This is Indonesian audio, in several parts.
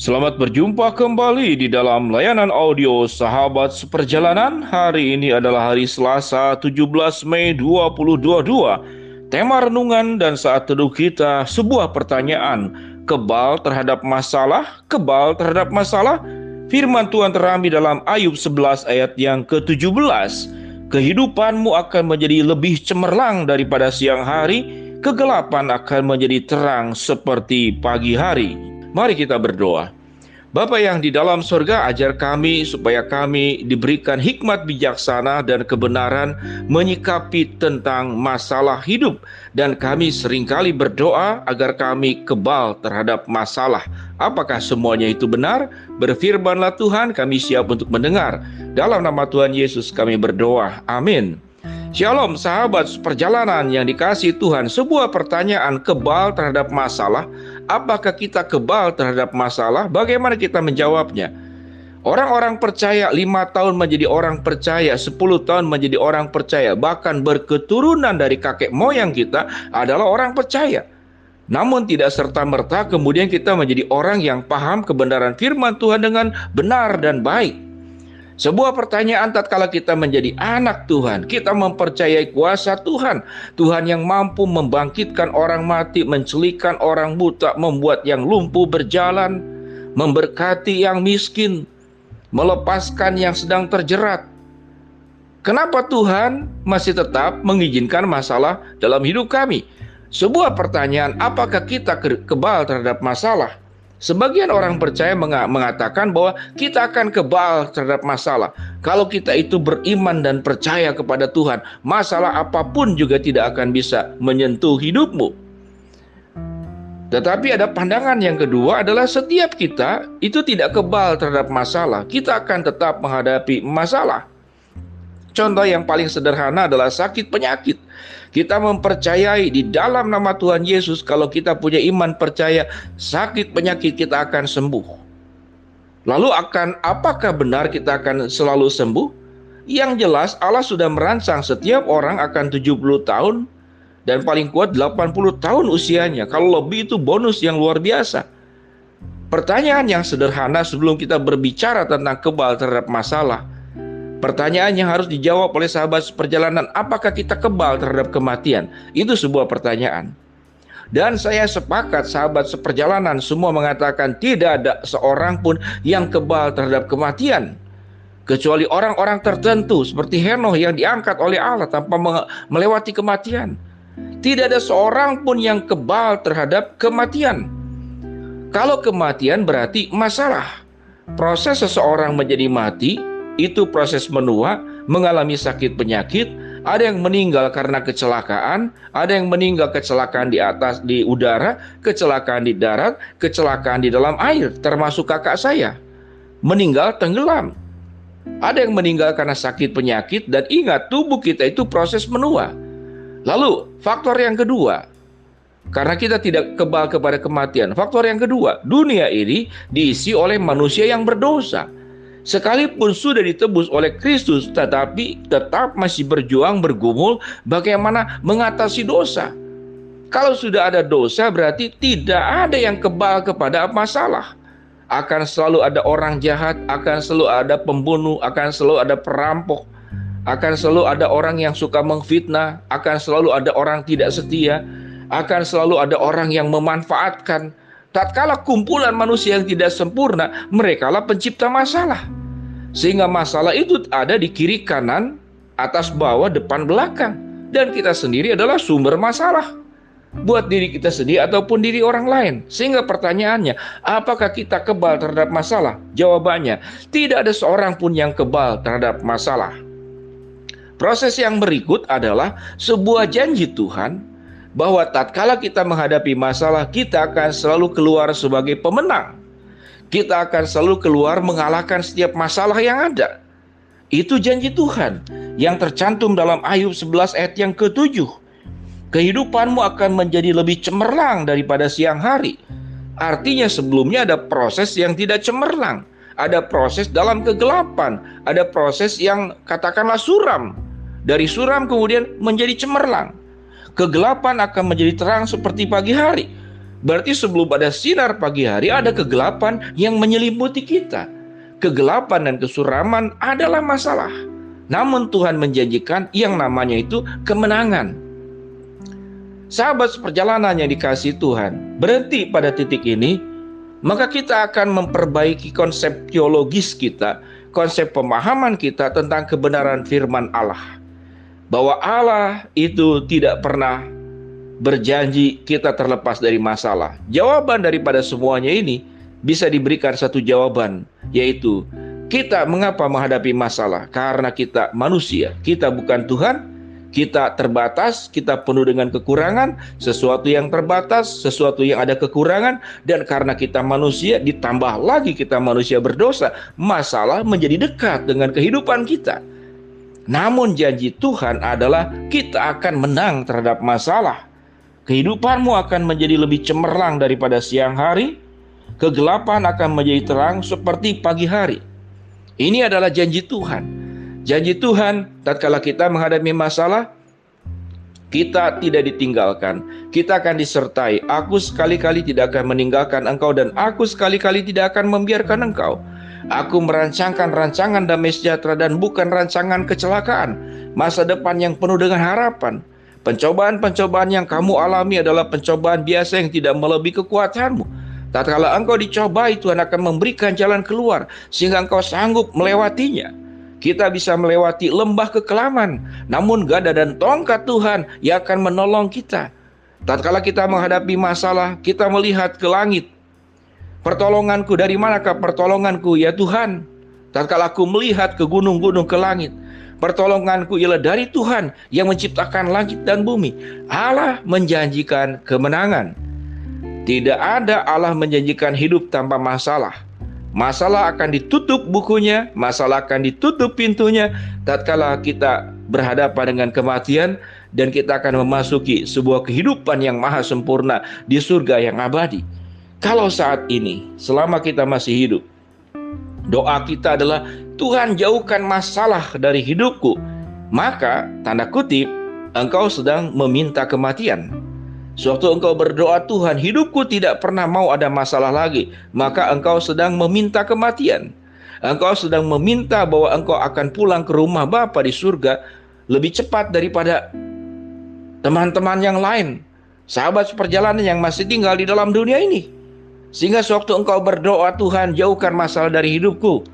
Selamat berjumpa kembali di dalam layanan audio Sahabat Seperjalanan. Hari ini adalah hari Selasa 17 Mei 2022. Tema renungan dan saat teduh kita sebuah pertanyaan. Kebal terhadap masalah, kebal terhadap masalah. Firman Tuhan terambil dalam Ayub 11 ayat yang ke-17. Kehidupanmu akan menjadi lebih cemerlang daripada siang hari, kegelapan akan menjadi terang seperti pagi hari. Mari kita berdoa. Bapa yang di dalam surga, ajar kami supaya kami diberikan hikmat bijaksana dan kebenaran menyikapi tentang masalah hidup. Dan kami sering kali berdoa agar kami kebal terhadap masalah. Apakah semuanya itu benar? Berfirmanlah Tuhan, kami siap untuk mendengar. Dalam nama Tuhan Yesus kami berdoa. Amin. Shalom sahabat perjalanan yang dikasih Tuhan Sebuah pertanyaan kebal terhadap masalah Apakah kita kebal terhadap masalah? Bagaimana kita menjawabnya? Orang-orang percaya lima tahun menjadi orang percaya, sepuluh tahun menjadi orang percaya, bahkan berketurunan dari kakek moyang kita adalah orang percaya. Namun tidak serta-merta kemudian kita menjadi orang yang paham kebenaran firman Tuhan dengan benar dan baik. Sebuah pertanyaan tatkala kita menjadi anak Tuhan, kita mempercayai kuasa Tuhan. Tuhan yang mampu membangkitkan orang mati, mencelikan orang buta, membuat yang lumpuh berjalan, memberkati yang miskin, melepaskan yang sedang terjerat. Kenapa Tuhan masih tetap mengizinkan masalah dalam hidup kami? Sebuah pertanyaan, apakah kita kebal terhadap masalah? Sebagian orang percaya mengatakan bahwa kita akan kebal terhadap masalah. Kalau kita itu beriman dan percaya kepada Tuhan, masalah apa pun juga tidak akan bisa menyentuh hidupmu. Tetapi ada pandangan yang kedua adalah setiap kita itu tidak kebal terhadap masalah. Kita akan tetap menghadapi masalah. Contoh yang paling sederhana adalah sakit penyakit. Kita mempercayai di dalam nama Tuhan Yesus kalau kita punya iman percaya sakit penyakit kita akan sembuh. Lalu akan apakah benar kita akan selalu sembuh? Yang jelas Allah sudah merancang setiap orang akan 70 tahun dan paling kuat 80 tahun usianya. Kalau lebih itu bonus yang luar biasa. Pertanyaan yang sederhana sebelum kita berbicara tentang kebal terhadap masalah, Pertanyaan yang harus dijawab oleh sahabat seperjalanan, apakah kita kebal terhadap kematian? Itu sebuah pertanyaan. Dan saya sepakat sahabat seperjalanan semua mengatakan tidak ada seorang pun yang kebal terhadap kematian. Kecuali orang-orang tertentu seperti Henoh yang diangkat oleh Allah tanpa melewati kematian. Tidak ada seorang pun yang kebal terhadap kematian. Kalau kematian berarti masalah. Proses seseorang menjadi mati itu proses menua, mengalami sakit penyakit, ada yang meninggal karena kecelakaan, ada yang meninggal kecelakaan di atas di udara, kecelakaan di darat, kecelakaan di dalam air, termasuk kakak saya. Meninggal tenggelam. Ada yang meninggal karena sakit penyakit dan ingat tubuh kita itu proses menua. Lalu faktor yang kedua, karena kita tidak kebal kepada kematian. Faktor yang kedua, dunia ini diisi oleh manusia yang berdosa sekalipun sudah ditebus oleh Kristus, tetapi tetap masih berjuang bergumul bagaimana mengatasi dosa. Kalau sudah ada dosa, berarti tidak ada yang kebal kepada masalah. Akan selalu ada orang jahat, akan selalu ada pembunuh, akan selalu ada perampok, akan selalu ada orang yang suka mengfitnah, akan selalu ada orang tidak setia, akan selalu ada orang yang memanfaatkan, tatkala kumpulan manusia yang tidak sempurna, merekalah pencipta masalah. Sehingga masalah itu ada di kiri kanan, atas bawah, depan belakang. Dan kita sendiri adalah sumber masalah. Buat diri kita sendiri ataupun diri orang lain. Sehingga pertanyaannya, apakah kita kebal terhadap masalah? Jawabannya, tidak ada seorang pun yang kebal terhadap masalah. Proses yang berikut adalah sebuah janji Tuhan bahwa tatkala kita menghadapi masalah, kita akan selalu keluar sebagai pemenang. Kita akan selalu keluar mengalahkan setiap masalah yang ada. Itu janji Tuhan yang tercantum dalam Ayub 11 ayat yang ketujuh. Kehidupanmu akan menjadi lebih cemerlang daripada siang hari. Artinya sebelumnya ada proses yang tidak cemerlang. Ada proses dalam kegelapan. Ada proses yang katakanlah suram. Dari suram kemudian menjadi cemerlang. Kegelapan akan menjadi terang seperti pagi hari. Berarti sebelum ada sinar pagi hari ada kegelapan yang menyelimuti kita. Kegelapan dan kesuraman adalah masalah. Namun Tuhan menjanjikan yang namanya itu kemenangan. Sahabat seperjalanan yang dikasih Tuhan, berhenti pada titik ini, maka kita akan memperbaiki konsep teologis kita, konsep pemahaman kita tentang kebenaran firman Allah. Bahwa Allah itu tidak pernah berjanji kita terlepas dari masalah. Jawaban daripada semuanya ini bisa diberikan satu jawaban, yaitu kita mengapa menghadapi masalah? Karena kita manusia, kita bukan Tuhan, kita terbatas, kita penuh dengan kekurangan, sesuatu yang terbatas, sesuatu yang ada kekurangan, dan karena kita manusia, ditambah lagi kita manusia berdosa, masalah menjadi dekat dengan kehidupan kita. Namun, janji Tuhan adalah kita akan menang terhadap masalah. Kehidupanmu akan menjadi lebih cemerlang daripada siang hari, kegelapan akan menjadi terang seperti pagi hari. Ini adalah janji Tuhan. Janji Tuhan, tatkala kita menghadapi masalah, kita tidak ditinggalkan. Kita akan disertai. Aku sekali-kali tidak akan meninggalkan engkau dan aku sekali-kali tidak akan membiarkan engkau. Aku merancangkan rancangan damai sejahtera dan bukan rancangan kecelakaan. Masa depan yang penuh dengan harapan. Pencobaan-pencobaan yang kamu alami adalah pencobaan biasa yang tidak melebihi kekuatanmu. Tatkala engkau dicobai, Tuhan akan memberikan jalan keluar sehingga engkau sanggup melewatinya. Kita bisa melewati lembah kekelaman, namun gada dan tongkat Tuhan yang akan menolong kita. Tatkala kita menghadapi masalah, kita melihat ke langit. Pertolonganku dari manakah pertolonganku ya Tuhan? Tatkala aku melihat ke gunung-gunung ke langit, pertolonganku ialah dari Tuhan yang menciptakan langit dan bumi. Allah menjanjikan kemenangan. Tidak ada Allah menjanjikan hidup tanpa masalah. Masalah akan ditutup bukunya, masalah akan ditutup pintunya tatkala kita berhadapan dengan kematian dan kita akan memasuki sebuah kehidupan yang maha sempurna di surga yang abadi. Kalau saat ini, selama kita masih hidup, doa kita adalah Tuhan jauhkan masalah dari hidupku, maka tanda kutip engkau sedang meminta kematian. Sewaktu engkau berdoa Tuhan hidupku tidak pernah mau ada masalah lagi Maka engkau sedang meminta kematian. Engkau sedang meminta bahwa engkau akan pulang ke rumah Bapa di surga Lebih cepat daripada teman-teman yang lain Sahabat seperjalanan yang masih tinggal di dalam dunia ini Sehingga sewaktu engkau berdoa Tuhan jauhkan masalah dari hidupku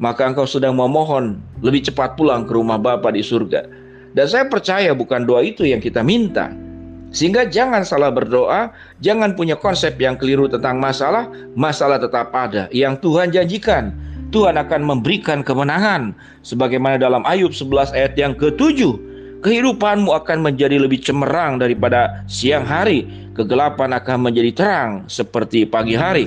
Maka engkau sedang memohon lebih cepat pulang ke rumah Bapa di surga Dan saya percaya bukan doa itu yang kita minta sehingga jangan salah berdoa, jangan punya konsep yang keliru tentang masalah, masalah tetap ada yang Tuhan janjikan. Tuhan akan memberikan kemenangan sebagaimana dalam Ayub 11 ayat yang ke-7. Kehidupanmu akan menjadi lebih cemerlang daripada siang hari, kegelapan akan menjadi terang seperti pagi hari.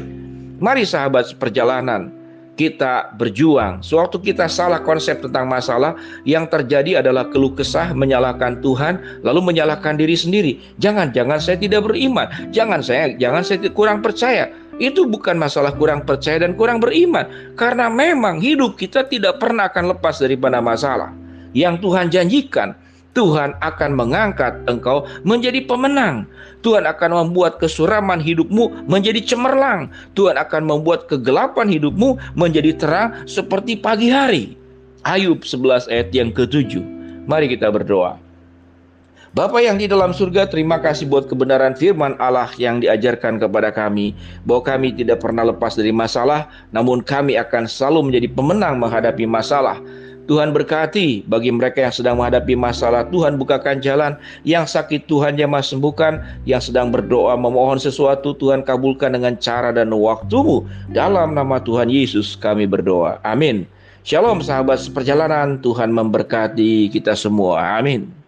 Mari sahabat seperjalanan, kita berjuang. Sewaktu kita salah konsep tentang masalah, yang terjadi adalah keluh kesah, menyalahkan Tuhan, lalu menyalahkan diri sendiri. Jangan, jangan saya tidak beriman. Jangan saya, jangan saya kurang percaya. Itu bukan masalah kurang percaya dan kurang beriman, karena memang hidup kita tidak pernah akan lepas daripada masalah. Yang Tuhan janjikan, Tuhan akan mengangkat engkau menjadi pemenang. Tuhan akan membuat kesuraman hidupmu menjadi cemerlang. Tuhan akan membuat kegelapan hidupmu menjadi terang seperti pagi hari. Ayub 11 ayat yang ke-7. Mari kita berdoa. Bapa yang di dalam surga, terima kasih buat kebenaran firman Allah yang diajarkan kepada kami, bahwa kami tidak pernah lepas dari masalah, namun kami akan selalu menjadi pemenang menghadapi masalah. Tuhan berkati bagi mereka yang sedang menghadapi masalah. Tuhan bukakan jalan. Yang sakit Tuhan yang sembuhkan. Yang sedang berdoa memohon sesuatu Tuhan kabulkan dengan cara dan waktumu. Dalam nama Tuhan Yesus kami berdoa. Amin. Shalom sahabat seperjalanan. Tuhan memberkati kita semua. Amin.